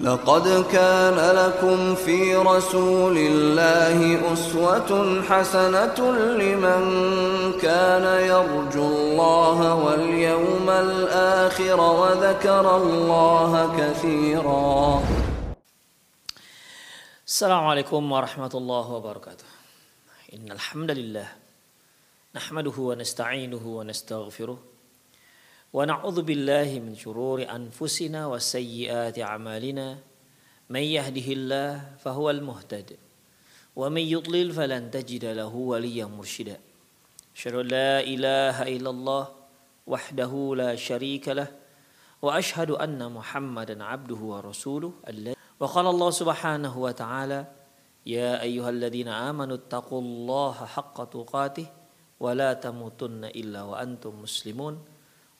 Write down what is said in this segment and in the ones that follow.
لقد كان لكم في رسول الله أسوة حسنة لمن كان يرجو الله واليوم الآخر وذكر الله كثيرا. السلام عليكم ورحمة الله وبركاته. إن الحمد لله نحمده ونستعينه ونستغفره ونعوذ بالله من شرور أنفسنا وسيئات أعمالنا. من يهده الله فهو المهتد ومن يضلل فلن تجد له وليا مرشدا. أشهد أن لا إله إلا الله وحده لا شريك له وأشهد أن محمدا عبده ورسوله الذي وقال الله سبحانه وتعالى يا أيها الذين آمنوا اتقوا الله حق تقاته ولا تموتن إلا وأنتم مسلمون.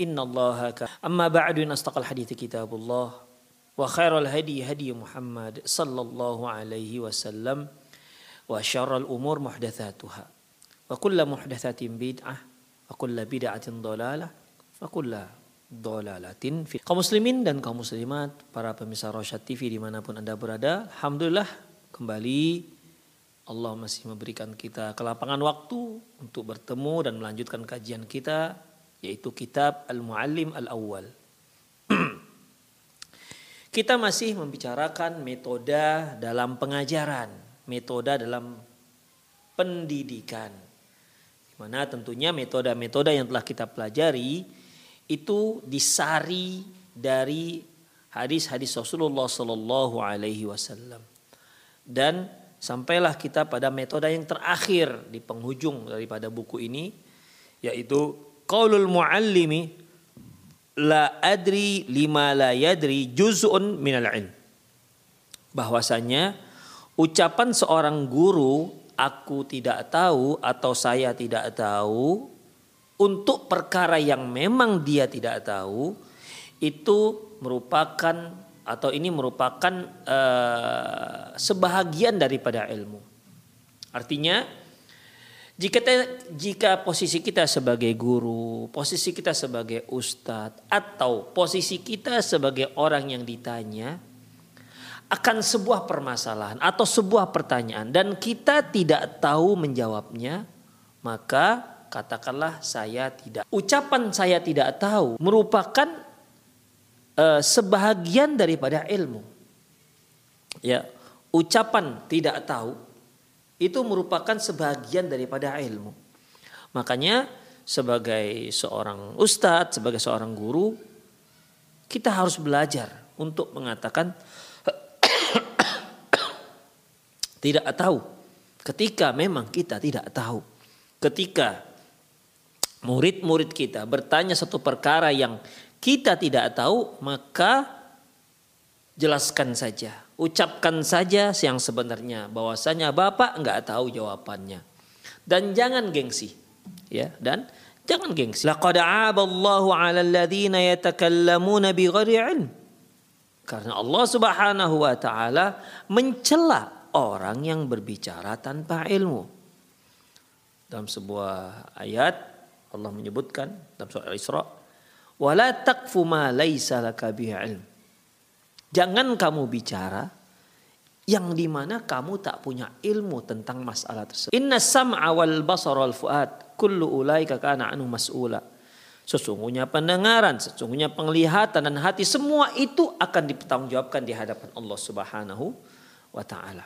إن الله كان أما بعد إن أصدق الحديث كتاب الله وخير الهدي هدي محمد صلى الله عليه وسلم وشر الأمور محدثاتها وكل محدثة بدعة وكل بدعة ضلالة وكل dolalatin fi. Kaum muslimin dan kaum muslimat, para pemirsa Rosyad TV dimanapun anda berada, Alhamdulillah kembali Allah masih memberikan kita kelapangan waktu untuk bertemu dan melanjutkan kajian kita yaitu kitab Al-Muallim Al-Awwal. kita masih membicarakan metode dalam pengajaran, metode dalam pendidikan. Di mana tentunya metode-metode yang telah kita pelajari itu disari dari hadis-hadis Rasulullah Sallallahu Alaihi Wasallam dan sampailah kita pada metode yang terakhir di penghujung daripada buku ini yaitu qaulul muallimi la adri lima la yadri juz'un minal ilm bahwasanya ucapan seorang guru aku tidak tahu atau saya tidak tahu untuk perkara yang memang dia tidak tahu itu merupakan atau ini merupakan uh, sebahagian daripada ilmu. Artinya jika jika posisi kita sebagai guru, posisi kita sebagai ustadz atau posisi kita sebagai orang yang ditanya akan sebuah permasalahan atau sebuah pertanyaan dan kita tidak tahu menjawabnya, maka katakanlah saya tidak. Ucapan saya tidak tahu merupakan uh, sebahagian daripada ilmu. Ya, ucapan tidak tahu itu merupakan sebahagian daripada ilmu. Makanya sebagai seorang ustadz, sebagai seorang guru, kita harus belajar untuk mengatakan tidak tahu ketika memang kita tidak tahu. Ketika murid-murid kita bertanya satu perkara yang kita tidak tahu, maka jelaskan saja, ucapkan saja yang sebenarnya bahwasanya Bapak nggak tahu jawabannya. Dan jangan gengsi, ya, dan jangan gengsi. Laqad 'aballahu 'alal ladzina yatakallamuna bighairi 'ilm. Karena Allah Subhanahu wa taala mencela orang yang berbicara tanpa ilmu. Dalam sebuah ayat Allah menyebutkan dalam surah Al-Isra, "Wala taqfu ma laisa laka ilm." Jangan kamu bicara yang di mana kamu tak punya ilmu tentang masalah tersebut. Inna sam'a wal basar wal fuad kullu ulaika kana anhu mas'ula. Sesungguhnya pendengaran, sesungguhnya penglihatan dan hati semua itu akan dipertanggungjawabkan di hadapan Allah Subhanahu wa taala.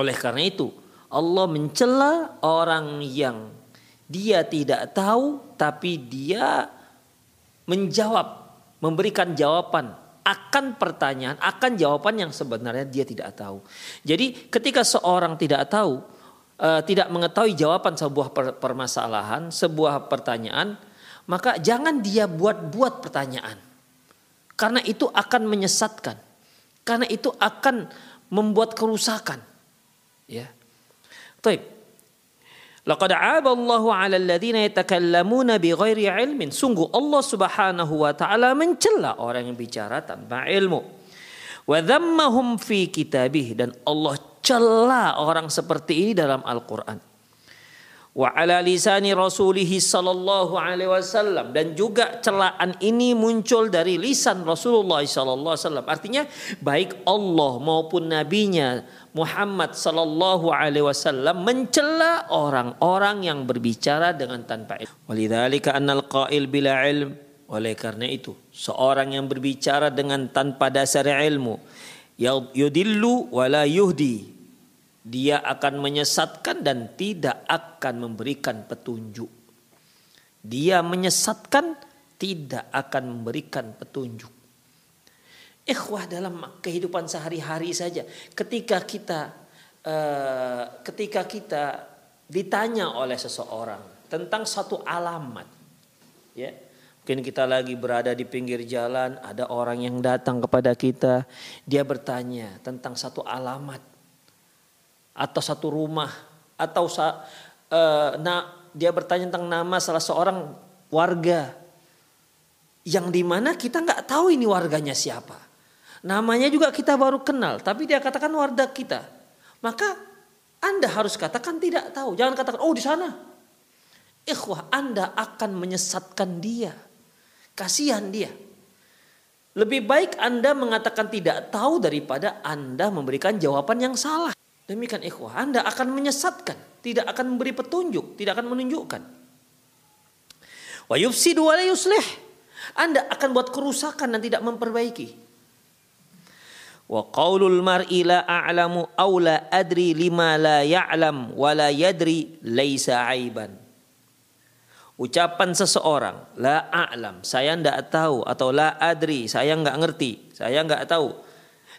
Oleh karena itu, Allah mencela orang yang dia tidak tahu tapi dia menjawab, memberikan jawaban akan pertanyaan, akan jawaban yang sebenarnya dia tidak tahu. Jadi ketika seorang tidak tahu, uh, tidak mengetahui jawaban sebuah permasalahan, sebuah pertanyaan, maka jangan dia buat-buat pertanyaan. Karena itu akan menyesatkan. Karena itu akan membuat kerusakan. Ya. Baik. Laqad 'aba Allahu 'ala alladziina yatakallamuna bighairi 'ilmin. Sungguh Allah Subhanahu wa taala mencela orang yang bicara tanpa ilmu. Wa dhammahum fi kitabih dan Allah cela orang seperti ini dalam Al-Qur'an wa ala lisani rasulih sallallahu alaihi wasallam. Dan juga celaan ini muncul dari lisan Rasulullah sallallahu alaihi wasallam. Artinya baik Allah maupun nabinya Muhammad sallallahu alaihi wasallam mencela orang-orang yang berbicara dengan tanpa ilmu. Walidzalika annal qail bila ilm. Oleh karena itu seorang yang berbicara dengan tanpa dasar ilmu yudillu wala yuhdi dia akan menyesatkan dan tidak akan memberikan petunjuk. Dia menyesatkan tidak akan memberikan petunjuk. Ikhwah dalam kehidupan sehari-hari saja ketika kita uh, ketika kita ditanya oleh seseorang tentang satu alamat ya mungkin kita lagi berada di pinggir jalan ada orang yang datang kepada kita dia bertanya tentang satu alamat atau satu rumah atau uh, nah, dia bertanya tentang nama salah seorang warga yang di mana kita nggak tahu ini warganya siapa. Namanya juga kita baru kenal, tapi dia katakan warga kita. Maka Anda harus katakan tidak tahu. Jangan katakan, oh di sana. Ikhwah, Anda akan menyesatkan dia. Kasihan dia. Lebih baik Anda mengatakan tidak tahu daripada Anda memberikan jawaban yang salah. Demikian ikhwah, Anda akan menyesatkan, tidak akan memberi petunjuk, tidak akan menunjukkan. Wa yufsidu wa yuslih. Anda akan buat kerusakan dan tidak memperbaiki. Wa qaulul mar'i la a'lamu aw la adri lima la ya'lam wa la yadri laisa aiban. Ucapan seseorang la a'lam, saya tidak tahu atau la adri, saya nggak ngerti, saya nggak tahu.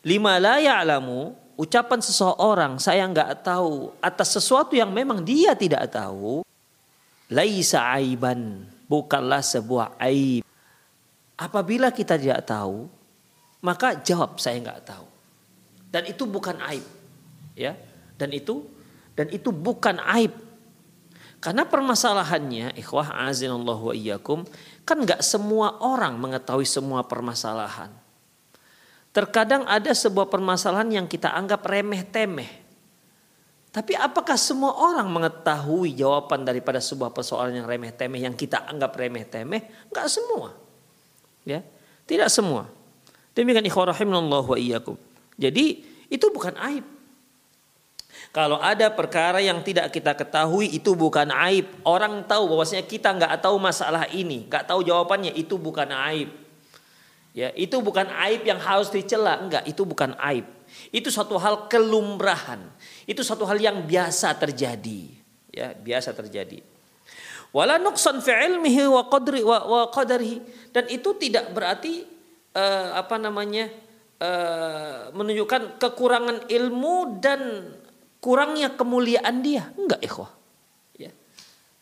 Lima la ya'lamu ucapan seseorang saya nggak tahu atas sesuatu yang memang dia tidak tahu. Laisa aiban bukanlah sebuah aib. Apabila kita tidak tahu maka jawab saya nggak tahu. Dan itu bukan aib ya. Dan itu dan itu bukan aib. Karena permasalahannya ikhwah azinallahu iyyakum kan nggak semua orang mengetahui semua permasalahan Terkadang ada sebuah permasalahan yang kita anggap remeh-temeh. Tapi apakah semua orang mengetahui jawaban daripada sebuah persoalan yang remeh-temeh yang kita anggap remeh-temeh? Enggak semua. Ya, tidak semua. Demikian ikhwah wa iyyakum. Jadi itu bukan aib. Kalau ada perkara yang tidak kita ketahui itu bukan aib. Orang tahu bahwasanya kita nggak tahu masalah ini, nggak tahu jawabannya itu bukan aib. Ya, itu bukan aib yang harus dicela, enggak, itu bukan aib. Itu satu hal kelumrahan. Itu satu hal yang biasa terjadi. Ya, biasa terjadi. Wala nuqsan fi ilmihi wa qadri wa, wa qadarihi dan itu tidak berarti uh, apa namanya? Uh, menunjukkan kekurangan ilmu dan kurangnya kemuliaan dia. Enggak, ikhwah. Ya.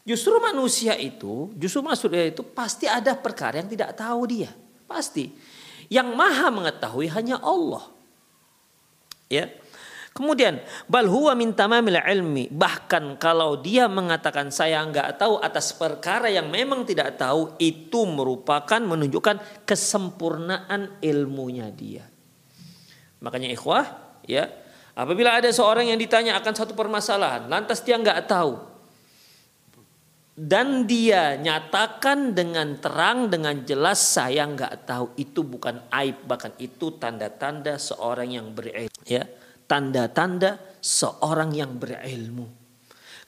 Justru manusia itu, justru manusia itu pasti ada perkara yang tidak tahu dia. Pasti. Yang maha mengetahui hanya Allah. Ya. Kemudian bal huwa min tamamil ilmi bahkan kalau dia mengatakan saya enggak tahu atas perkara yang memang tidak tahu itu merupakan menunjukkan kesempurnaan ilmunya dia. Makanya ikhwah ya apabila ada seorang yang ditanya akan satu permasalahan lantas dia enggak tahu dan dia nyatakan dengan terang dengan jelas saya nggak tahu. Itu bukan aib bahkan itu tanda-tanda seorang yang berilmu. Ya tanda-tanda seorang yang berilmu.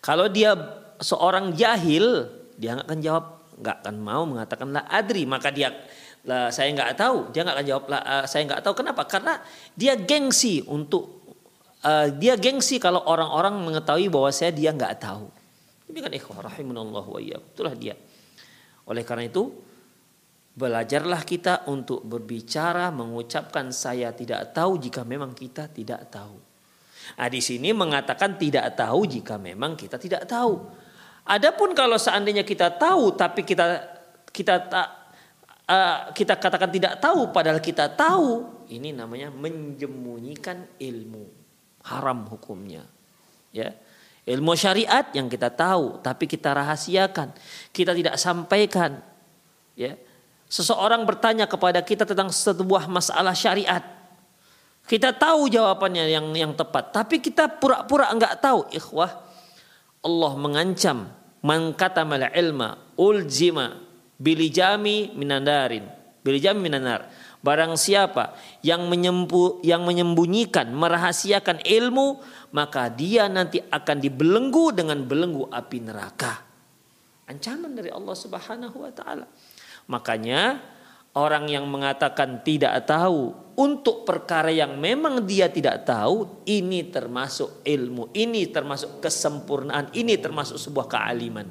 Kalau dia seorang jahil dia nggak akan jawab nggak akan mau mengatakan la adri maka dia lah saya nggak tahu. Dia nggak akan jawab lah uh, saya nggak tahu. Kenapa? Karena dia gengsi untuk uh, dia gengsi kalau orang-orang mengetahui bahwa saya dia nggak tahu Demikian ikhwah rahimunallahu wa Itulah dia. Oleh karena itu belajarlah kita untuk berbicara mengucapkan saya tidak tahu jika memang kita tidak tahu. Nah, di sini mengatakan tidak tahu jika memang kita tidak tahu. Adapun kalau seandainya kita tahu tapi kita kita tak uh, kita katakan tidak tahu padahal kita tahu ini namanya menjemunyikan ilmu. Haram hukumnya. Ya. Ilmu syariat yang kita tahu tapi kita rahasiakan, kita tidak sampaikan. Ya. Seseorang bertanya kepada kita tentang sebuah masalah syariat. Kita tahu jawabannya yang yang tepat, tapi kita pura-pura enggak tahu. Ikhwah, Allah mengancam man katamal ilma uljima bilijami minandarin. Bilijami minanar. Barang siapa yang menyembu, yang menyembunyikan, merahasiakan ilmu, maka dia nanti akan dibelenggu dengan belenggu api neraka. Ancaman dari Allah Subhanahu wa taala. Makanya orang yang mengatakan tidak tahu untuk perkara yang memang dia tidak tahu, ini termasuk ilmu, ini termasuk kesempurnaan, ini termasuk sebuah kealiman.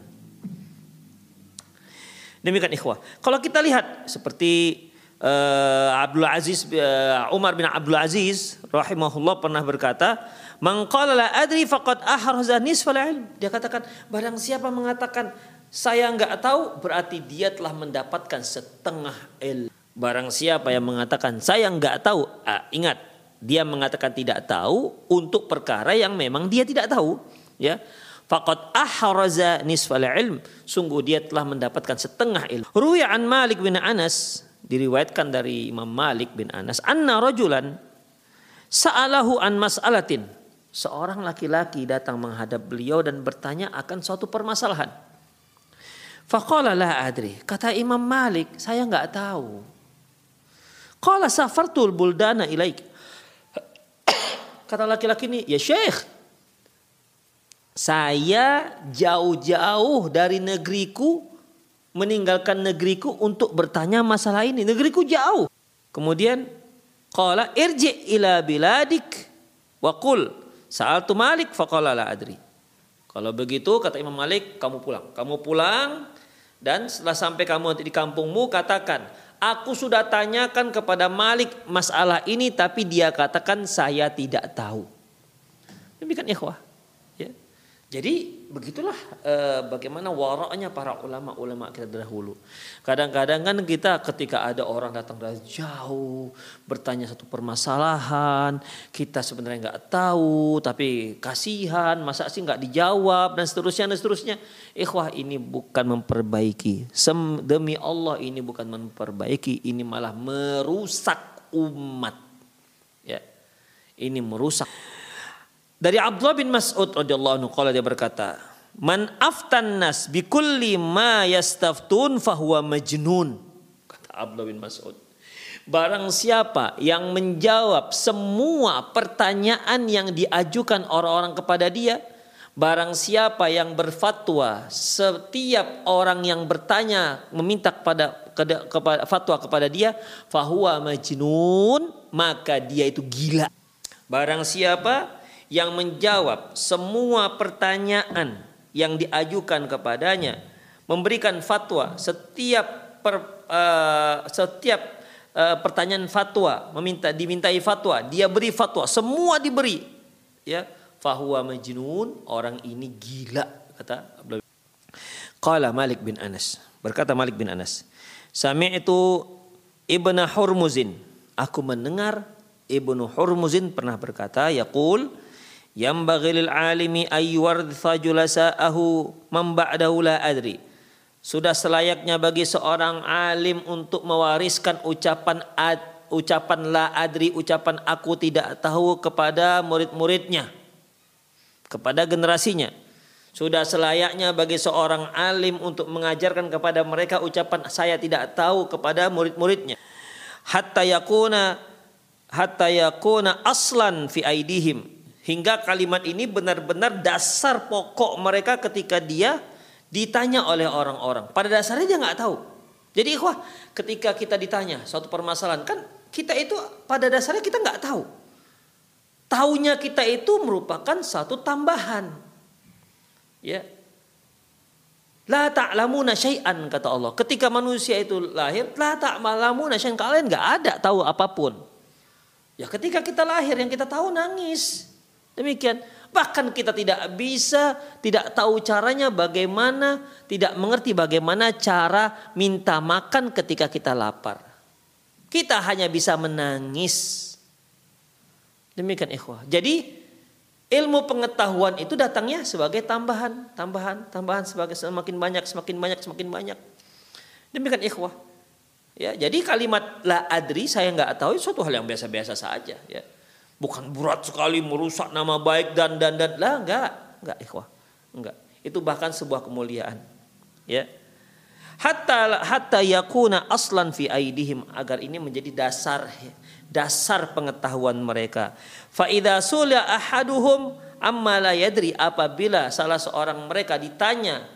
Demikian ikhwah. Kalau kita lihat seperti uh, Abdul Aziz uh, Umar bin Abdul Aziz rahimahullah pernah berkata, "Man qala la adri faqad ahraza nisfal ilm." Dia katakan, barang siapa mengatakan saya enggak tahu berarti dia telah mendapatkan setengah ilmu. Barang siapa yang mengatakan saya enggak tahu, ah, ingat dia mengatakan tidak tahu untuk perkara yang memang dia tidak tahu, ya. Faqad ahraza nisfal ilm. Sungguh dia telah mendapatkan setengah ilmu. Ruya Malik bin Anas diriwayatkan dari Imam Malik bin Anas anna rajulan sa'alahu an mas'alatin. Seorang laki-laki datang menghadap beliau dan bertanya akan suatu permasalahan. Faqala la adri. Kata Imam Malik saya nggak tahu. Qala safartul buldana ilaik. Kata laki-laki ini ya syekh saya jauh-jauh dari negeriku meninggalkan negeriku untuk bertanya masalah ini. Negeriku jauh. Kemudian qala irji ila biladik wa qul sa'altu Malik faqala la adri. Kalau begitu kata Imam Malik, kamu pulang. Kamu pulang dan setelah sampai kamu nanti di kampungmu katakan, aku sudah tanyakan kepada Malik masalah ini tapi dia katakan saya tidak tahu. Demikian ikhwah. Jadi begitulah e, bagaimana waraknya para ulama-ulama kita dahulu. Kadang-kadang kan kita ketika ada orang datang dari jauh bertanya satu permasalahan, kita sebenarnya nggak tahu, tapi kasihan, masa sih nggak dijawab dan seterusnya dan seterusnya. Ikhwah ini bukan memperbaiki. Sem demi Allah ini bukan memperbaiki, ini malah merusak umat. Ya, ini merusak. Dari Abdullah bin Mas'ud radhiyallahu anhu qala dia berkata, "Man aftan nas bi kulli ma yastaftun fahuwa majnun." Kata Abdullah bin Mas'ud. Barang siapa yang menjawab semua pertanyaan yang diajukan orang-orang kepada dia, barang siapa yang berfatwa setiap orang yang bertanya meminta kepada kepada fatwa kepada dia, fahuwa majnun, maka dia itu gila. Barang siapa yang menjawab semua pertanyaan yang diajukan kepadanya, memberikan fatwa setiap per, uh, setiap uh, pertanyaan fatwa, meminta dimintai fatwa, dia beri fatwa, semua diberi. Ya, fahuwa majnun, orang ini gila kata. Qala Malik bin Anas. Berkata Malik bin Anas, Sami'tu Ibnu Hurmuzin. Aku mendengar Ibnu Hurmuzin pernah berkata, yaqul yang bagilil alimi ayyuwartha julasa'ahu man ba'dahu la adri. Sudah selayaknya bagi seorang alim untuk mewariskan ucapan ad, ucapan la adri, ucapan aku tidak tahu kepada murid-muridnya. Kepada generasinya. Sudah selayaknya bagi seorang alim untuk mengajarkan kepada mereka ucapan saya tidak tahu kepada murid-muridnya. Hatta yakuna hatta yakuna aslan fi aidihim Hingga kalimat ini benar-benar dasar pokok mereka ketika dia ditanya oleh orang-orang. Pada dasarnya dia nggak tahu. Jadi wah ketika kita ditanya suatu permasalahan kan kita itu pada dasarnya kita nggak tahu. Taunya kita itu merupakan satu tambahan. Ya. La ta'lamuna syai'an kata Allah. Ketika manusia itu lahir, la ta'lamuna syai'an kalian nggak ada tahu apa pun. Ya ketika kita lahir yang kita tahu nangis. Demikian. Bahkan kita tidak bisa, tidak tahu caranya bagaimana, tidak mengerti bagaimana cara minta makan ketika kita lapar. Kita hanya bisa menangis. Demikian ikhwah. Jadi ilmu pengetahuan itu datangnya sebagai tambahan, tambahan, tambahan sebagai semakin banyak, semakin banyak, semakin banyak. Demikian ikhwah. Ya, jadi kalimat la adri saya nggak tahu itu suatu hal yang biasa-biasa saja. Ya, bukan berat sekali merusak nama baik dan dan dan lah nggak, nggak ikhwah, nggak. Itu bahkan sebuah kemuliaan. Ya, hatta hatta yakuna aslan fi aidihim agar ini menjadi dasar dasar pengetahuan mereka. Fa idza sulia ahaduhum amma la yadri apabila salah seorang mereka ditanya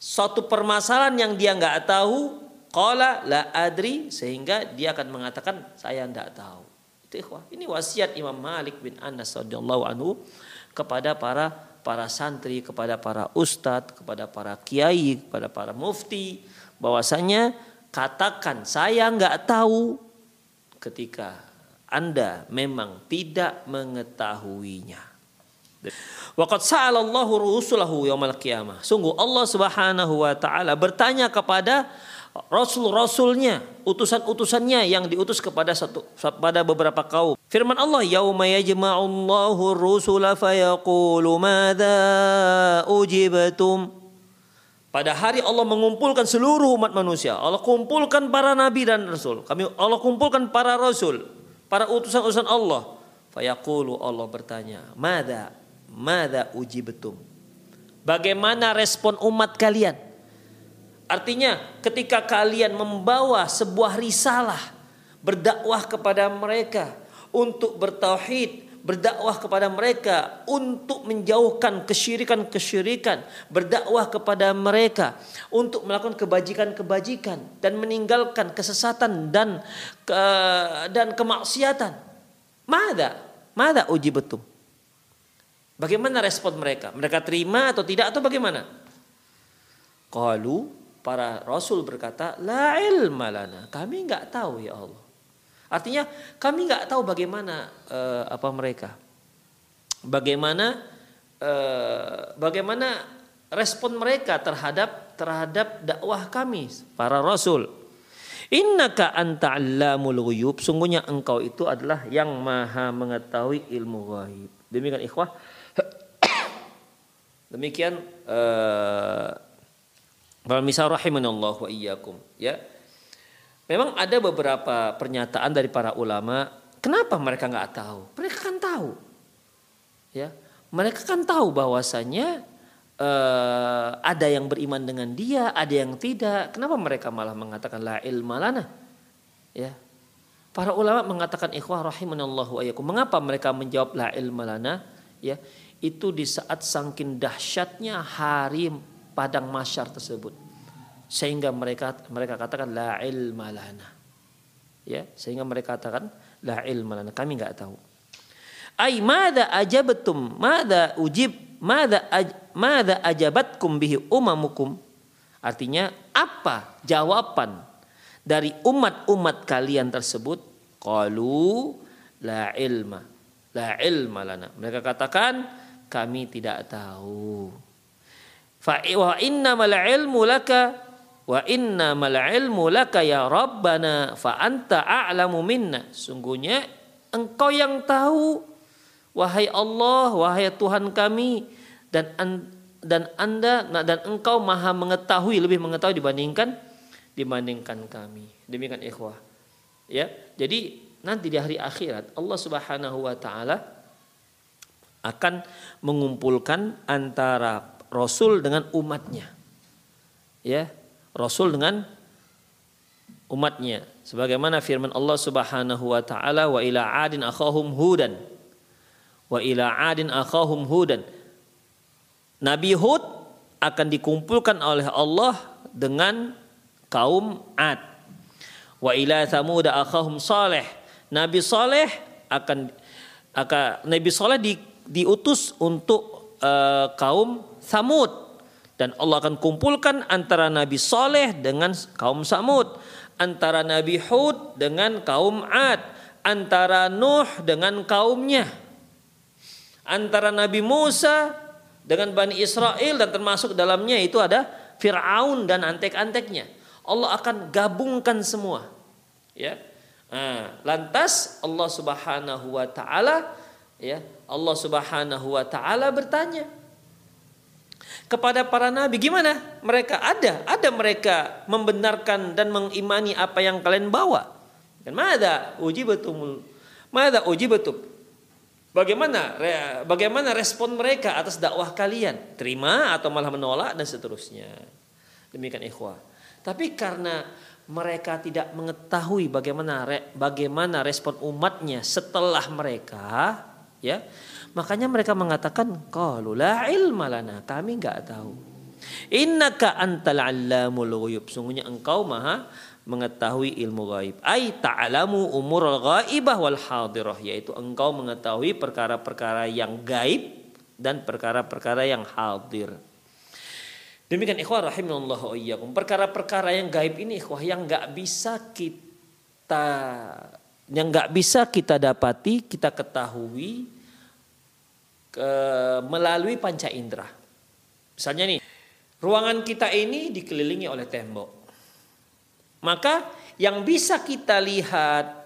suatu permasalahan yang dia nggak tahu, qala la adri sehingga dia akan mengatakan saya tidak tahu. Itu ikhwah. Ini wasiat Imam Malik bin Anas radhiyallahu anhu kepada para para santri, kepada para ustadz, kepada para kiai, kepada para mufti bahwasanya katakan saya nggak tahu ketika Anda memang tidak mengetahuinya. Waqad sa'alallahu rusulahu yaumal qiyamah. Sungguh Allah Subhanahu wa taala bertanya kepada rasul-rasulnya, utusan-utusannya yang diutus kepada satu pada beberapa kaum. Firman Allah, "Yauma yajma'ullahu rusula fayaqulu madza ujibtum?" Pada hari Allah mengumpulkan seluruh umat manusia. Allah kumpulkan para nabi dan rasul. Kami Allah kumpulkan para rasul, para utusan-utusan Allah. Fayaqulu Allah bertanya, "Mada? Mada ujibtum?" Bagaimana respon umat kalian? Artinya ketika kalian membawa sebuah risalah berdakwah kepada mereka untuk bertauhid, berdakwah kepada mereka untuk menjauhkan kesyirikan-kesyirikan, berdakwah kepada mereka untuk melakukan kebajikan-kebajikan dan meninggalkan kesesatan dan ke, dan kemaksiatan. Mada, mada uji betul. Bagaimana respon mereka? Mereka terima atau tidak atau bagaimana? Kalau para rasul berkata, la ilma lana. Kami nggak tahu ya Allah. Artinya kami nggak tahu bagaimana uh, apa mereka, bagaimana uh, bagaimana respon mereka terhadap terhadap dakwah kami para rasul. Innaka anta allamul ghuyub. Sungguhnya engkau itu adalah yang maha mengetahui ilmu ghaib. Demikian ikhwah. Demikian uh, misal rahimanallah wa iyyakum ya. Memang ada beberapa pernyataan dari para ulama, kenapa mereka nggak tahu? Mereka kan tahu, ya. Mereka kan tahu bahwasanya uh, ada yang beriman dengan dia, ada yang tidak. Kenapa mereka malah mengatakan la ilma lana? Ya. Para ulama mengatakan ikhwah rahimanallahu ayyakum. Mengapa mereka menjawab la ilma lana? Ya, itu di saat sangkin dahsyatnya hari padang masyar tersebut sehingga mereka mereka katakan la ilma lana. Ya, sehingga mereka katakan la ilma lana. Kami nggak tahu. Ai madza ajabatum? Madza ujib? Madza aj, madza ajabatkum bihi umamukum? Artinya apa jawaban dari umat-umat kalian tersebut? Qalu la ilma. La ilma lana. Mereka katakan kami tidak tahu. Fa wa innamal ilmu laka Wa inna mal ilmu laka ya Rabbana fa anta a'lamu minna. Sungguhnya engkau yang tahu wahai Allah, wahai Tuhan kami dan dan Anda dan engkau maha mengetahui lebih mengetahui dibandingkan dibandingkan kami. Demikian ikhwah. Ya. Jadi nanti di hari akhirat Allah Subhanahu wa taala akan mengumpulkan antara rasul dengan umatnya. Ya, Rasul dengan umatnya. Sebagaimana firman Allah Subhanahu wa taala wa ila adin akhahum hudan. Wa ila adin akhahum hudan. Nabi Hud akan dikumpulkan oleh Allah dengan kaum Ad. Wa ila Thamud akhahum Saleh. Nabi Saleh akan akan Nabi Saleh di, diutus untuk uh, kaum Thamud dan Allah akan kumpulkan antara Nabi Saleh dengan kaum Samud, antara Nabi Hud dengan kaum Ad, antara Nuh dengan kaumnya, antara Nabi Musa dengan Bani Israel dan termasuk dalamnya itu ada Fir'aun dan antek-anteknya. Allah akan gabungkan semua. Ya. Nah, lantas Allah Subhanahu wa taala ya, Allah Subhanahu wa taala bertanya kepada para nabi gimana? Mereka ada, ada mereka membenarkan dan mengimani apa yang kalian bawa. Dan mana uji betul, mana uji betul. Bagaimana bagaimana respon mereka atas dakwah kalian? Terima atau malah menolak dan seterusnya. Demikian ikhwah. Tapi karena mereka tidak mengetahui bagaimana bagaimana respon umatnya setelah mereka ya makanya mereka mengatakan qalu ilma lana. Kami nggak tahu. Innaka antal allamul ghuyub sungguhnya engkau maha mengetahui ilmu gaib ai ta'lamu umur ghaibah wal hadirah. Yaitu engkau mengetahui perkara-perkara yang gaib dan perkara-perkara yang hadir. Demikian ikhwah rahimahullah. Perkara-perkara yang gaib ini ikhwah yang nggak bisa kita yang nggak bisa kita dapati, kita ketahui ke, melalui panca indera. Misalnya nih, ruangan kita ini dikelilingi oleh tembok. Maka yang bisa kita lihat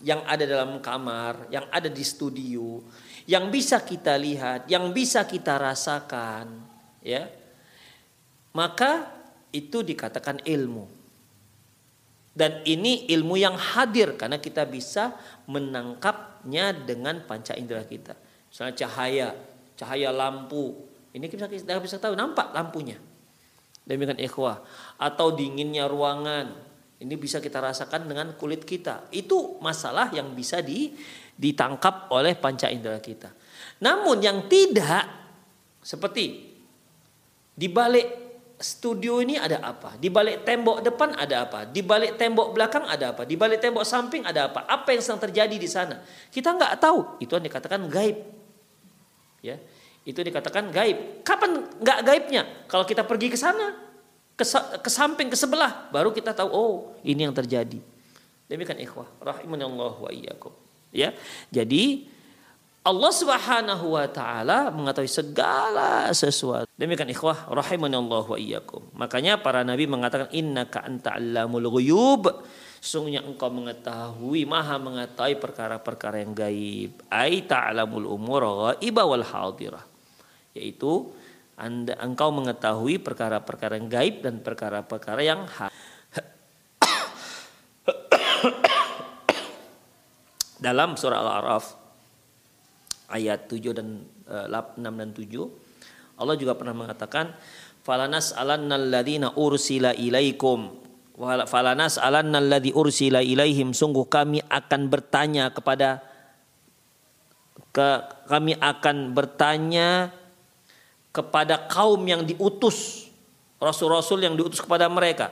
yang ada dalam kamar, yang ada di studio, yang bisa kita lihat, yang bisa kita rasakan, ya maka itu dikatakan ilmu. Dan ini ilmu yang hadir karena kita bisa menangkapnya dengan panca indera kita. Misalnya cahaya, cahaya lampu. Ini kita bisa, bisa tahu, nampak lampunya. Demikian ikhwah. Atau dinginnya ruangan. Ini bisa kita rasakan dengan kulit kita. Itu masalah yang bisa di, ditangkap oleh panca indera kita. Namun yang tidak seperti di balik studio ini ada apa? Di balik tembok depan ada apa? Di balik tembok belakang ada apa? Di balik tembok samping ada apa? Apa yang sedang terjadi di sana? Kita nggak tahu. Itu yang dikatakan gaib. Ya, itu dikatakan gaib. Kapan nggak gaibnya? Kalau kita pergi ke sana, ke, ke samping, ke sebelah, baru kita tahu. Oh, ini yang terjadi. Demikian ikhwah. Rahimahullah wa iyyakum. Ya, jadi Allah Subhanahu wa taala mengetahui segala sesuatu. Demikian ikhwah Allah wa iyyakum. Makanya para nabi mengatakan innaka anta allamul ghuyub. Sungguhnya engkau mengetahui, maha mengetahui perkara-perkara yang gaib. Ai ta'lamul umur ghaiba wal hadirah. Yaitu anda, engkau mengetahui perkara-perkara yang gaib dan perkara-perkara yang dalam surah Al-A'raf ayat 7 dan uh, eh, 6 dan 7 Allah juga pernah mengatakan falanas alannal ladzina ursila ilaikum falanas alannal ladzi ursila ilaihim. Sungguh kami akan bertanya kepada ke, kami akan bertanya kepada kaum yang diutus rasul-rasul yang diutus kepada mereka.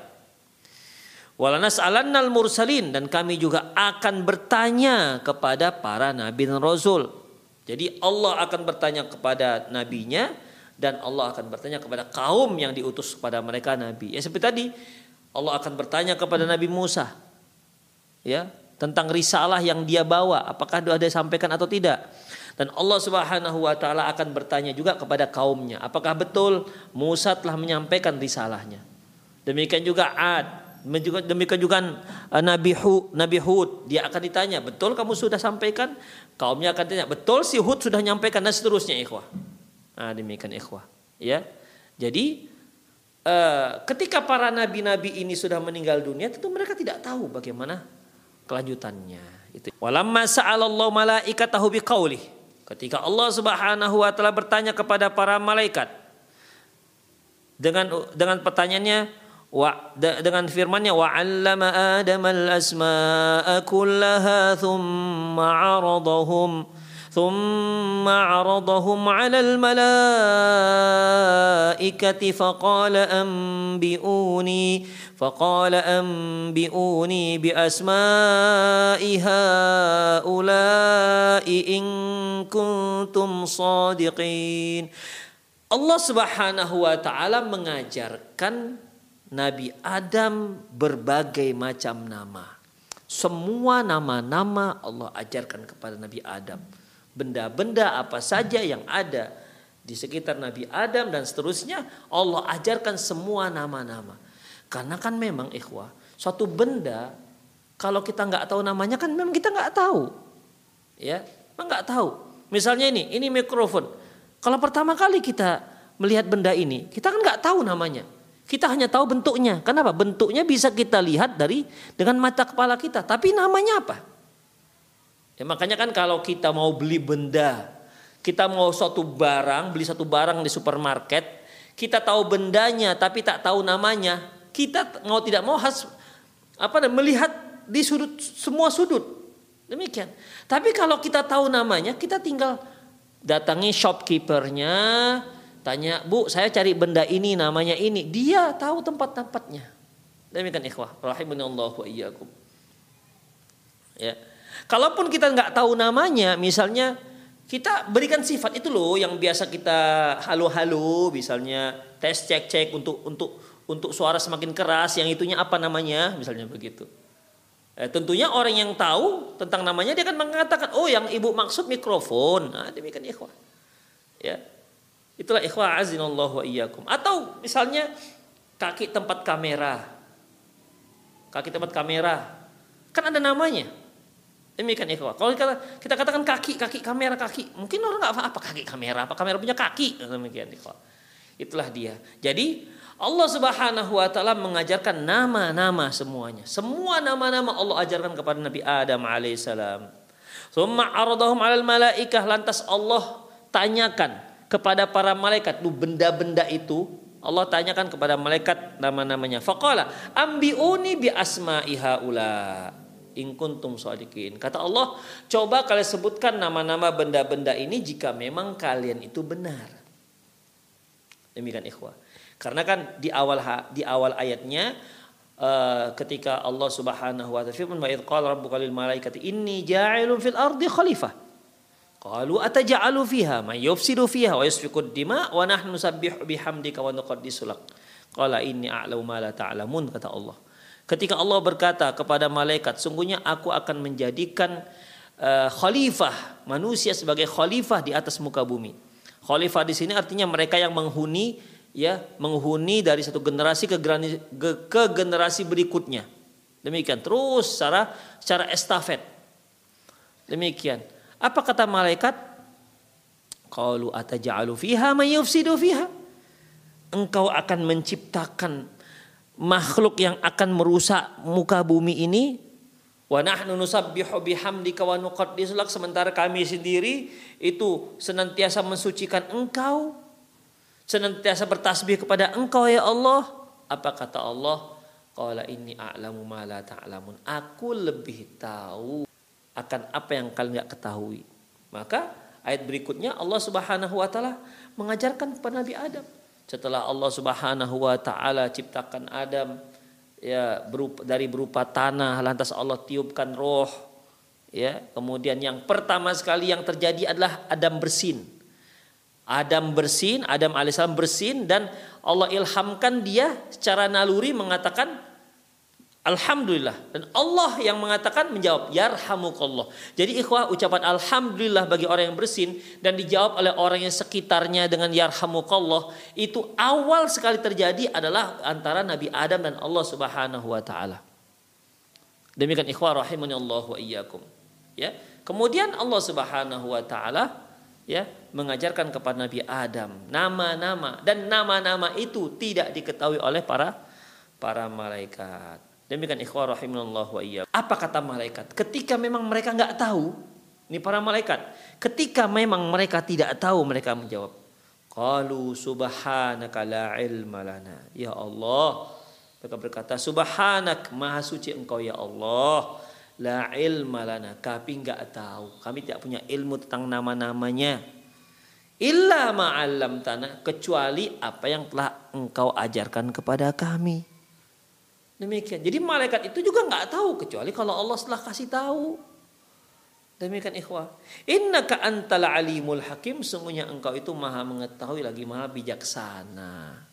Walanas alannal mursalin dan kami juga akan bertanya kepada para nabi dan rasul. Jadi Allah akan bertanya kepada nabinya dan Allah akan bertanya kepada kaum yang diutus kepada mereka nabi. Ya seperti tadi Allah akan bertanya kepada Nabi Musa ya tentang risalah yang dia bawa. Apakah sudah ada sampaikan atau tidak. Dan Allah Subhanahu wa taala akan bertanya juga kepada kaumnya apakah betul Musa telah menyampaikan risalahnya. Demikian juga Ad demikian juga uh, Nabi Hud, Nabi Hud. Dia akan ditanya betul kamu sudah sampaikan? Kaumnya akan tanya betul si Hud sudah menyampaikan dan seterusnya ikhwah. Nah, demikian ikhwah. Ya. Jadi uh, ketika para nabi-nabi ini sudah meninggal dunia tentu mereka tidak tahu bagaimana kelanjutannya. Itu. Walamma sa'alallahu malaikatahu biqaulih. Ketika Allah Subhanahu wa taala bertanya kepada para malaikat dengan dengan pertanyaannya wa dengan firman-Nya wa 'allama Adam al-asma'a kullaha thumma 'aradahum 'aradahum 'ala al-mala'ikati faqala anbi'uni faqala anbi'uni bi asma'i ha'ula'i in kuntum sadiqin Allah Subhanahu wa taala mengajarkan Nabi Adam berbagai macam nama. Semua nama-nama Allah ajarkan kepada Nabi Adam. Benda-benda apa saja yang ada di sekitar Nabi Adam dan seterusnya Allah ajarkan semua nama-nama. Karena kan memang ikhwah, suatu benda Kalau kita nggak tahu namanya kan memang kita nggak tahu. Ya, nggak tahu. Misalnya ini, ini mikrofon. Kalau pertama kali kita melihat benda ini, kita kan nggak tahu namanya. Kita hanya tahu bentuknya. Kenapa? Bentuknya bisa kita lihat dari dengan mata kepala kita. Tapi namanya apa? Ya, makanya kan kalau kita mau beli benda, kita mau suatu barang, beli satu barang di supermarket, kita tahu bendanya tapi tak tahu namanya, kita mau tidak mau harus apa melihat di sudut semua sudut. Demikian. Tapi kalau kita tahu namanya, kita tinggal datangi shopkeepernya, tanya, "Bu, saya cari benda ini namanya ini." Dia tahu tempat-tempatnya. Demikian ikhwah, Allah wa iyyakum. Ya. Kalaupun kita nggak tahu namanya, misalnya kita berikan sifat itu loh yang biasa kita halo-halo misalnya tes cek-cek untuk untuk untuk suara semakin keras yang itunya apa namanya misalnya begitu. Eh, tentunya orang yang tahu tentang namanya dia akan mengatakan oh yang ibu maksud mikrofon. Nah, demikian ikhwah. Ya. Itulah ikhwah azinallahu wa iyyakum. Atau misalnya kaki tempat kamera. Kaki tempat kamera. Kan ada namanya. Demikian ikhwah. Kalau kita, kita katakan kaki, kaki kamera, kaki. Mungkin orang nggak apa kaki kamera, apa kamera punya kaki. Demikian ikhwah. Itulah dia. Jadi Allah Subhanahu wa taala mengajarkan nama-nama semuanya. Semua nama-nama Allah ajarkan kepada Nabi Adam alaihissalam. Summa aradahum alal malaikah lantas Allah tanyakan kepada para malaikat lu benda-benda itu Allah tanyakan kepada malaikat nama-namanya. Faqala ambiuni bi asma'iha ula in kuntum sadiqin. Kata Allah, coba kalian sebutkan nama-nama benda-benda ini jika memang kalian itu benar. Demikian ikhwah. Karena kan di awal di awal ayatnya uh, ketika Allah Subhanahu wa taala firman wa idz qala rabbuka lil malaikati inni ja'ilun fil ardi khalifah. Qalu ataj'alu fiha may yufsidu fiha wa yasfiku dima wa nahnu nusabbihu bihamdika wa nuqaddisu lak. Qala inni a'lamu ma la ta'lamun kata Allah. Ketika Allah berkata kepada malaikat, sungguhnya aku akan menjadikan uh, khalifah manusia sebagai khalifah di atas muka bumi. Khalifah di sini artinya mereka yang menghuni ya, menghuni dari satu generasi ke, ke generasi berikutnya. Demikian terus secara secara estafet. Demikian. Apa kata malaikat? Qalu ataj'alu fiha may yufsidu fiha? Engkau akan menciptakan makhluk yang akan merusak muka bumi ini wa nahnu nusabbihu bihamdika wa nuqaddisu lak sementara kami sendiri itu senantiasa mensucikan engkau senantiasa bertasbih kepada engkau ya Allah. Apa kata Allah? Qala inni a'lamu ma la ta'lamun. Aku lebih tahu akan apa yang kalian nggak ketahui. Maka ayat berikutnya Allah Subhanahu wa taala mengajarkan kepada Nabi Adam setelah Allah Subhanahu wa taala ciptakan Adam ya berupa, dari berupa tanah lantas Allah tiupkan roh ya. Kemudian yang pertama sekali yang terjadi adalah Adam bersin. Adam bersin Adam alaihissalam bersin dan Allah ilhamkan dia secara naluri mengatakan Alhamdulillah dan Allah yang mengatakan menjawab yarhamukallah. Jadi ikhwah ucapan alhamdulillah bagi orang yang bersin dan dijawab oleh orang yang sekitarnya dengan yarhamukallah itu awal sekali terjadi adalah antara Nabi Adam dan Allah Subhanahu wa taala. Demikian ikhwah rahimani Allah wa iyyakum. Ya. Kemudian Allah Subhanahu wa taala ya mengajarkan kepada Nabi Adam nama-nama dan nama-nama itu tidak diketahui oleh para para malaikat. Demikian ikhwah rahimallahu wa iya. Apa kata malaikat? Ketika memang mereka nggak tahu, ini para malaikat. Ketika memang mereka tidak tahu, mereka menjawab, Qalu subhanaka la ilma lana. Ya Allah, mereka berkata, Subhanak, maha suci engkau ya Allah. La ilma lana. Kami nggak tahu. Kami tidak punya ilmu tentang nama-namanya. Illa ma'alam tanah. Kecuali apa yang telah engkau ajarkan kepada kami. Demikian. Jadi malaikat itu juga nggak tahu kecuali kalau Allah setelah kasih tahu. Demikian ikhwah. Innaka antal alimul hakim. Sungguhnya engkau itu maha mengetahui lagi maha bijaksana.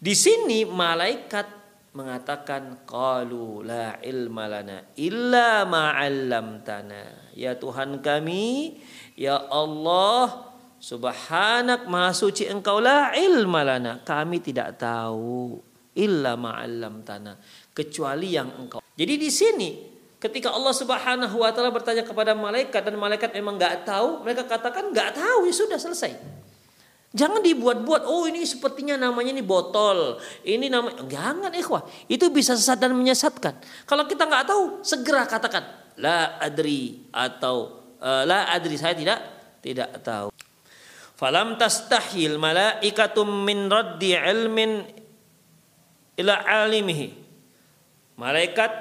Di sini malaikat mengatakan qalu la ilma lana illa ma'allamtana. Ya Tuhan kami, ya Allah, subhanak maha suci engkau la ilma lana. Kami tidak tahu illa ma'allam tanah kecuali yang engkau. Jadi di sini Ketika Allah Subhanahu wa taala bertanya kepada malaikat dan malaikat memang nggak tahu, mereka katakan nggak tahu ya sudah selesai. Jangan dibuat-buat, oh ini sepertinya namanya ini botol, ini nama jangan ikhwah. Itu bisa sesat dan menyesatkan. Kalau kita nggak tahu, segera katakan la adri atau uh, la adri saya tidak tidak tahu. Falam tastahil malaikatum min raddi ilmin ila alimihi. Malaikat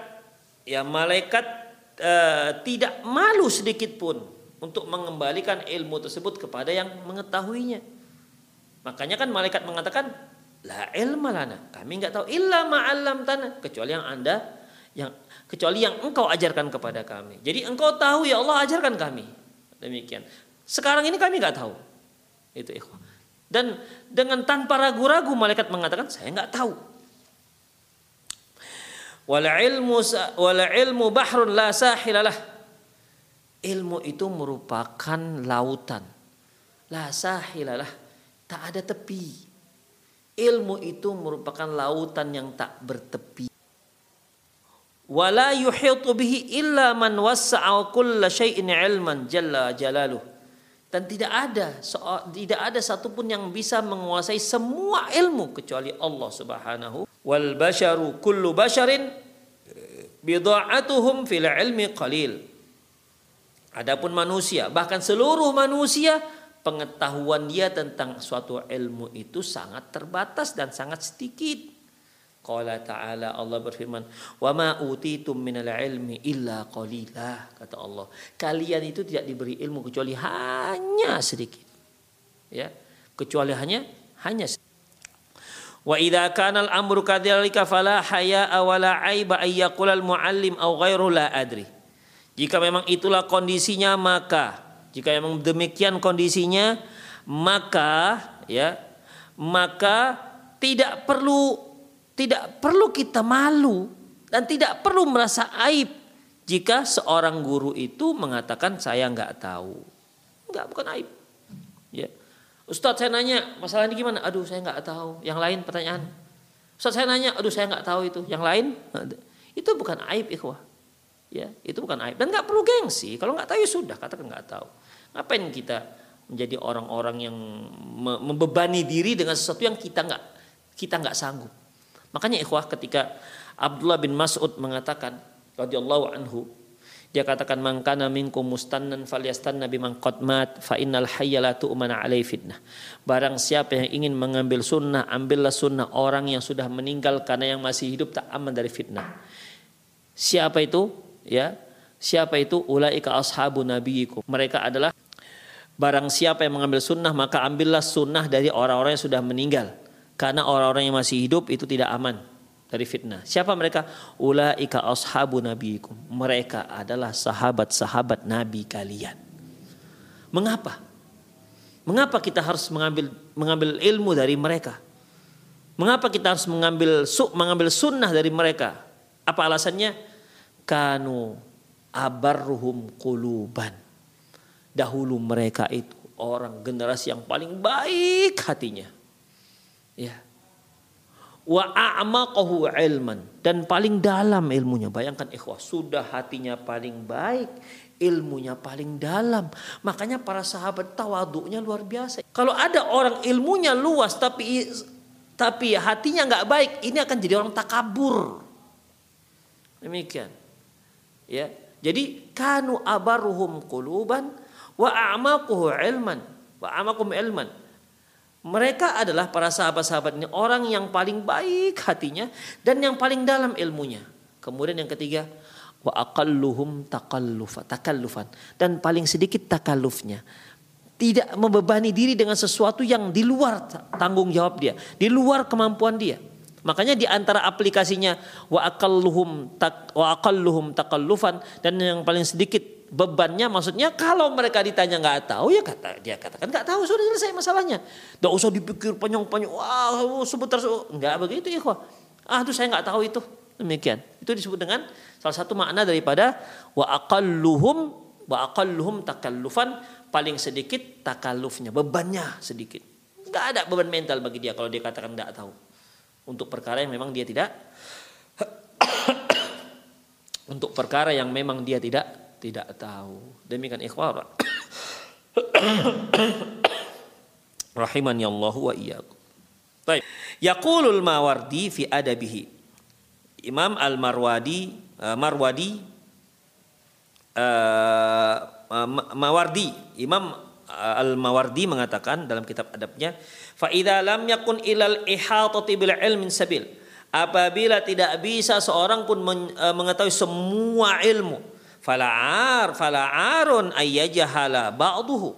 ya malaikat uh, tidak malu sedikit pun untuk mengembalikan ilmu tersebut kepada yang mengetahuinya. Makanya kan malaikat mengatakan la ilma lana. Kami nggak tahu illa ma'allam tanah kecuali yang Anda yang kecuali yang engkau ajarkan kepada kami. Jadi engkau tahu ya Allah ajarkan kami. Demikian. Sekarang ini kami nggak tahu. Itu ikhwah. Dan dengan tanpa ragu-ragu malaikat mengatakan saya nggak tahu. Wala ilmu ilmu bahrun la sahilalah. Ilmu itu merupakan lautan. La sahilalah. Tak ada tepi. Ilmu itu merupakan lautan yang tak bertepi. Wala yuhitu bihi illa man wassa'a kulla syai'in ilman jalla jalaluh. Dan tidak ada tidak ada satupun yang bisa menguasai semua ilmu kecuali Allah Subhanahu wal basharu kullu basharin bidha'atuhum fil ilmi qalil. Adapun manusia, bahkan seluruh manusia pengetahuan dia tentang suatu ilmu itu sangat terbatas dan sangat sedikit. Qala ta'ala Allah berfirman, "Wa ma utitum minal ilmi illa qalila." Kata Allah, kalian itu tidak diberi ilmu kecuali hanya sedikit. Ya, kecuali hanya hanya sedikit. Wa idza kana al-amru kadzalika fala haya wala aiba ay al muallim aw ghairu la adri. Jika memang itulah kondisinya maka jika memang demikian kondisinya maka ya maka tidak perlu tidak perlu kita malu dan tidak perlu merasa aib jika seorang guru itu mengatakan saya nggak tahu. Enggak bukan aib. Ya. Ustadz saya nanya masalah ini gimana? Aduh saya nggak tahu. Yang lain pertanyaan. Ustadz saya nanya, aduh saya nggak tahu itu. Yang lain itu bukan aib ikhwah. Ya, itu bukan aib dan nggak perlu gengsi. Kalau nggak tahu ya sudah katakan nggak tahu. Ngapain kita menjadi orang-orang yang membebani diri dengan sesuatu yang kita nggak kita nggak sanggup. Makanya ikhwah ketika Abdullah bin Mas'ud mengatakan radhiyallahu anhu dia katakan mangkana minkum mustannan falyastanna biman qad mat fa innal hayya la alai fitnah. Barang siapa yang ingin mengambil sunnah, ambillah sunnah orang yang sudah meninggal karena yang masih hidup tak aman dari fitnah. Siapa itu? Ya. Siapa itu? Ulaika ashabu nabiyikum. Mereka adalah barang siapa yang mengambil sunnah maka ambillah sunnah dari orang-orang yang sudah meninggal. Karena orang-orang yang masih hidup itu tidak aman dari fitnah. Siapa mereka? Ulaika ashabu nabiikum. Mereka adalah sahabat-sahabat nabi kalian. Mengapa? Mengapa kita harus mengambil mengambil ilmu dari mereka? Mengapa kita harus mengambil mengambil sunnah dari mereka? Apa alasannya? Kanu abarruhum kuluban. Dahulu mereka itu orang generasi yang paling baik hatinya. Ya, wa a'maqahu ilman. Dan paling dalam ilmunya. Bayangkan ikhwah sudah hatinya paling baik ilmunya paling dalam. Makanya para sahabat tawaduknya luar biasa. Kalau ada orang ilmunya luas tapi tapi hatinya nggak baik ini akan jadi orang takabur. Demikian. Ya. Jadi kanu abaruhum quluban wa a'maquhu ilman. Wa a'maquhum ilman mereka adalah para sahabat-sahabat ini orang yang paling baik hatinya dan yang paling dalam ilmunya. Kemudian yang ketiga, wa aqalluhum takallufan, takallufan dan paling sedikit takallufnya. Tidak membebani diri dengan sesuatu yang di luar tanggung jawab dia, di luar kemampuan dia. Makanya di antara aplikasinya wa aqalluhum tak wa aqalluhum takallufan dan yang paling sedikit bebannya maksudnya kalau mereka ditanya nggak tahu ya kata dia katakan nggak tahu sudah selesai masalahnya. Tidak usah dipikir panjang-panjang. Wah sebentar nggak begitu ya kok. Ah itu saya nggak tahu itu demikian. Itu disebut dengan salah satu makna daripada wa aqalluhum wa aqalluhum takallufan paling sedikit takallufnya bebannya sedikit. Nggak ada beban mental bagi dia kalau dia katakan nggak tahu untuk perkara yang memang dia tidak untuk perkara yang memang dia tidak tidak tahu. Demikian ikhwah. Rahimani Allah wa iyyakum. Baik. Yaqulul Mawardi fi adabihi. Imam Al-Marwadi uh, Marwadi uh, Mawardi Imam Al-Mawardi mengatakan dalam kitab adabnya fa idza lam yakun ilal ihatati bil ilmin sabil apabila tidak bisa seorang pun mengetahui semua ilmu fala'ar fala'arun ayyajahala ba'duhu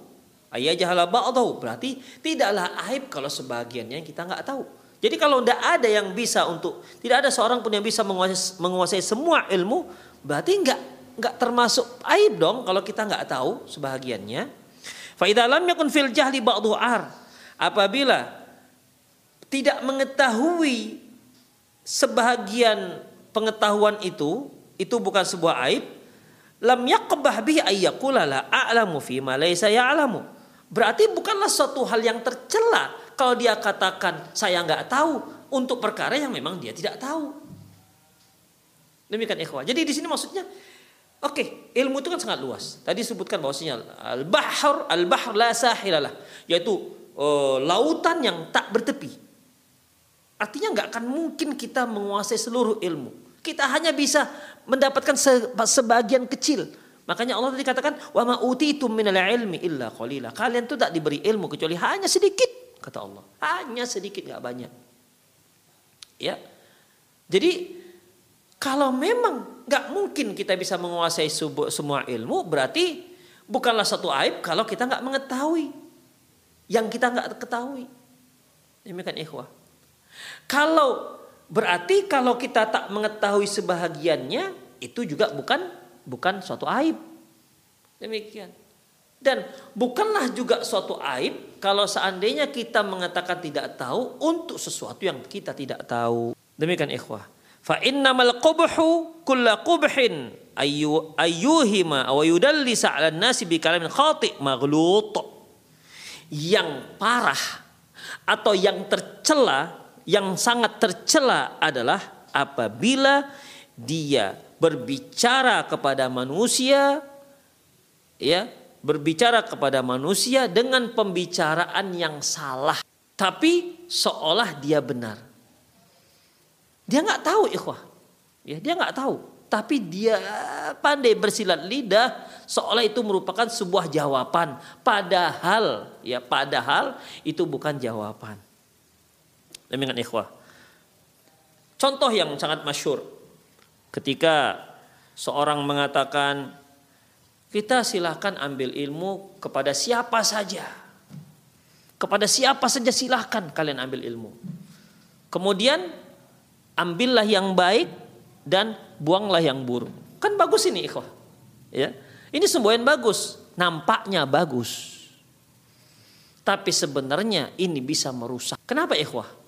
ayyajahala ba'dahu berarti tidaklah aib kalau sebagiannya kita nggak tahu jadi kalau tidak ada yang bisa untuk tidak ada seorang pun yang bisa menguasai, menguasai semua ilmu, berarti nggak nggak termasuk aib dong kalau kita nggak tahu sebahagiannya. Fa lam yakun fil jahli ba'du ar. Apabila tidak mengetahui sebahagian pengetahuan itu, itu bukan sebuah aib. Lam yaqbah bihi ayyakula la a'lamu fi ma laysa ya'lamu. Berarti bukanlah suatu hal yang tercela kalau dia katakan saya nggak tahu untuk perkara yang memang dia tidak tahu. Demikian ikhwah. Jadi di sini maksudnya oke, okay, ilmu itu kan sangat luas. Tadi sebutkan bahwasanya al-bahr al-bahr la sahilalah, yaitu uh, lautan yang tak bertepi. Artinya nggak akan mungkin kita menguasai seluruh ilmu. Kita hanya bisa mendapatkan sebagian kecil. Makanya Allah tadi katakan wa ma utitum minal ilmi illa qalila. Kalian tuh tak diberi ilmu kecuali hanya sedikit kata Allah. Hanya sedikit nggak banyak. Ya. Jadi kalau memang nggak mungkin kita bisa menguasai semua ilmu, berarti bukanlah satu aib kalau kita nggak mengetahui yang kita nggak ketahui. Demikian ikhwah. Kalau berarti kalau kita tak mengetahui sebahagiannya itu juga bukan bukan suatu aib. Demikian. Dan bukanlah juga suatu aib kalau seandainya kita mengatakan tidak tahu untuk sesuatu yang kita tidak tahu. Demikian ikhwah. Fa innamal qubhu kulla qubhin ayu ayyuhima aw yudallisa 'ala nasi bi kalamin khati' maghlut. Yang parah atau yang tercela, yang sangat tercela adalah apabila dia berbicara kepada manusia ya berbicara kepada manusia dengan pembicaraan yang salah, tapi seolah dia benar. Dia nggak tahu ikhwah, ya dia nggak tahu, tapi dia pandai bersilat lidah seolah itu merupakan sebuah jawaban, padahal ya padahal itu bukan jawaban. Demikian ikhwah. Contoh yang sangat masyur ketika seorang mengatakan kita silahkan ambil ilmu kepada siapa saja. Kepada siapa saja silahkan kalian ambil ilmu. Kemudian ambillah yang baik dan buanglah yang buruk. Kan bagus ini ikhwah. Ya. Ini semboyan bagus, nampaknya bagus. Tapi sebenarnya ini bisa merusak. Kenapa ikhwah?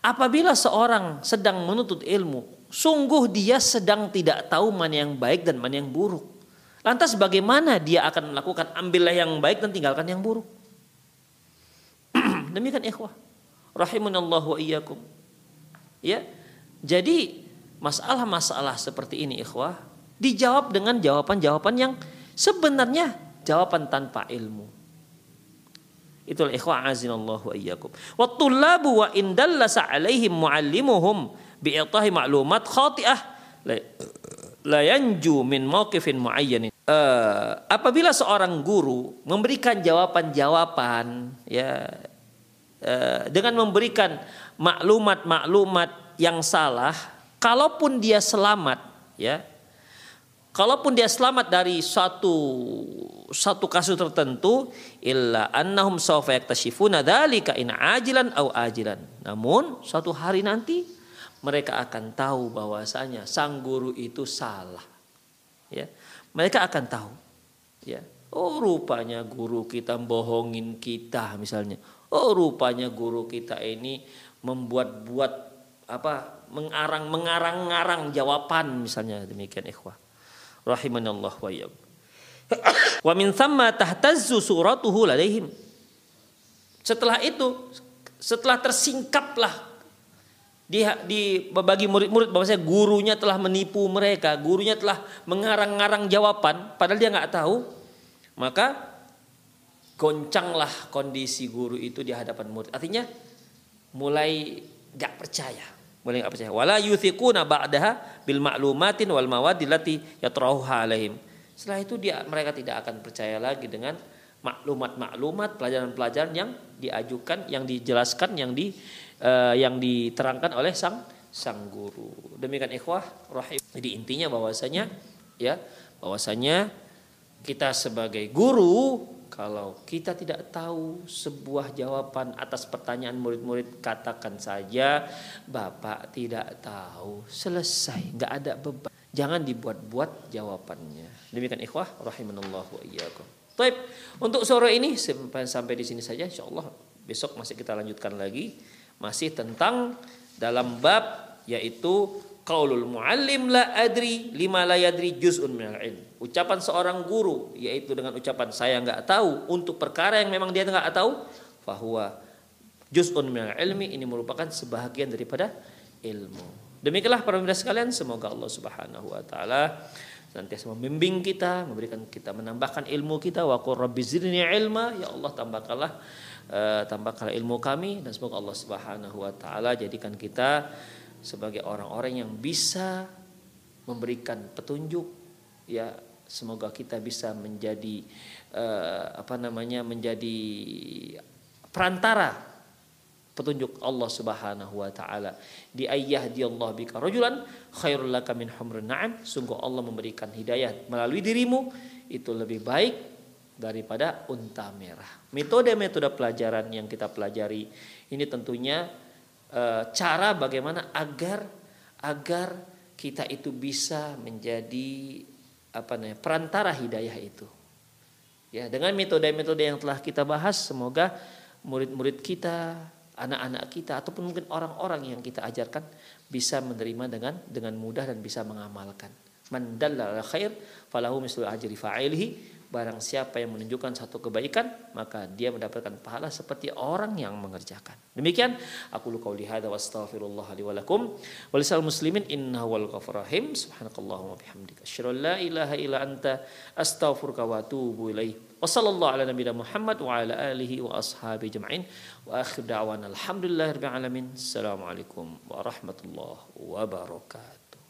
Apabila seorang sedang menuntut ilmu, sungguh dia sedang tidak tahu mana yang baik dan mana yang buruk. Lantas bagaimana dia akan melakukan ambillah yang baik dan tinggalkan yang buruk? Demikian ikhwah. Rahimunallahu wa iyyakum. Ya. Jadi masalah-masalah seperti ini ikhwah dijawab dengan jawaban-jawaban yang sebenarnya jawaban tanpa ilmu. Itulah ikhwah azinallahu wa iyyakum. Wa tullabu wa indallasa alaihim muallimuhum bi'itahi ma'lumat khati'ah la yanju min mauqifin muayyanin uh, apabila seorang guru memberikan jawaban-jawaban ya uh, dengan memberikan maklumat-maklumat yang salah kalaupun dia selamat ya kalaupun dia selamat dari satu satu kasus tertentu illa annahum sawfa yaktashifuna dzalika in ajilan au ajilan namun suatu hari nanti mereka akan tahu bahwasanya sang guru itu salah ya mereka akan tahu. Ya. Oh rupanya guru kita bohongin kita misalnya. Oh rupanya guru kita ini membuat-buat apa mengarang mengarang-ngarang jawaban misalnya demikian ikhwah. Rahimanallah wa iyyakum. Wa min thamma tahtazzu suratuhu ladaihim. Setelah itu setelah tersingkaplah di, di bagi murid-murid bahwasanya gurunya telah menipu mereka, gurunya telah mengarang-ngarang jawaban padahal dia nggak tahu, maka goncanglah kondisi guru itu di hadapan murid. Artinya mulai nggak percaya, mulai nggak percaya. Wala yuthiquna ba'daha bil ma'lumatin wal mawadilati yatrahuha alaihim. Setelah itu dia mereka tidak akan percaya lagi dengan maklumat-maklumat pelajaran-pelajaran yang diajukan, yang dijelaskan, yang di uh, yang diterangkan oleh sang sang guru. Demikian ikhwah rahim. Jadi intinya bahwasanya ya bahwasanya kita sebagai guru kalau kita tidak tahu sebuah jawaban atas pertanyaan murid-murid katakan saja Bapak tidak tahu. Selesai nggak ada beban. Jangan dibuat-buat jawabannya. Demikian ikhwah rahimanallah wa iyyakum. Baik, untuk sore ini sampai sampai di sini saja. Insyaallah besok masih kita lanjutkan lagi. Masih tentang dalam bab yaitu qaulul muallim la adri lima la yadri juz'un minal ilm. Ucapan seorang guru yaitu dengan ucapan saya nggak tahu untuk perkara yang memang dia nggak tahu bahwa juz'un minal ilmi ini merupakan sebahagian daripada ilmu. Demikianlah para pemirsa sekalian, semoga Allah Subhanahu wa taala senantiasa membimbing kita, memberikan kita menambahkan ilmu kita wa ilma, ya Allah tambahkanlah uh, tambahkanlah ilmu kami dan semoga Allah Subhanahu wa taala jadikan kita sebagai orang-orang yang bisa memberikan petunjuk ya semoga kita bisa menjadi uh, apa namanya menjadi perantara petunjuk Allah Subhanahu wa taala. Di ayah di Allah bika rajulan khairul laka min humrun na'am. Sungguh Allah memberikan hidayah melalui dirimu. Itu lebih baik daripada unta merah. Metode-metode pelajaran yang kita pelajari ini tentunya e, cara bagaimana agar agar kita itu bisa menjadi apa namanya perantara hidayah itu. Ya, dengan metode-metode yang telah kita bahas semoga murid-murid kita, anak-anak kita ataupun mungkin orang-orang yang kita ajarkan bisa menerima dengan dengan mudah dan bisa mengamalkan. Man dallala khair falahu mislu ajri fa'ilihi Barang siapa yang menunjukkan satu kebaikan, maka dia mendapatkan pahala seperti orang yang mengerjakan. Demikian aku luka hadza wa astaghfirullah li wa lakum wa muslimin innahu wal ghafur rahim. Subhanakallahumma bihamdika asyhadu la ilaha illa anta astaghfiruka wa atubu ilaik. Wa sallallahu ala nabiyina Muhammad wa ala alihi wa ashabi jama'in. Wa akhir da'wana alhamdulillahirabbil alamin. Assalamualaikum warahmatullahi wabarakatuh.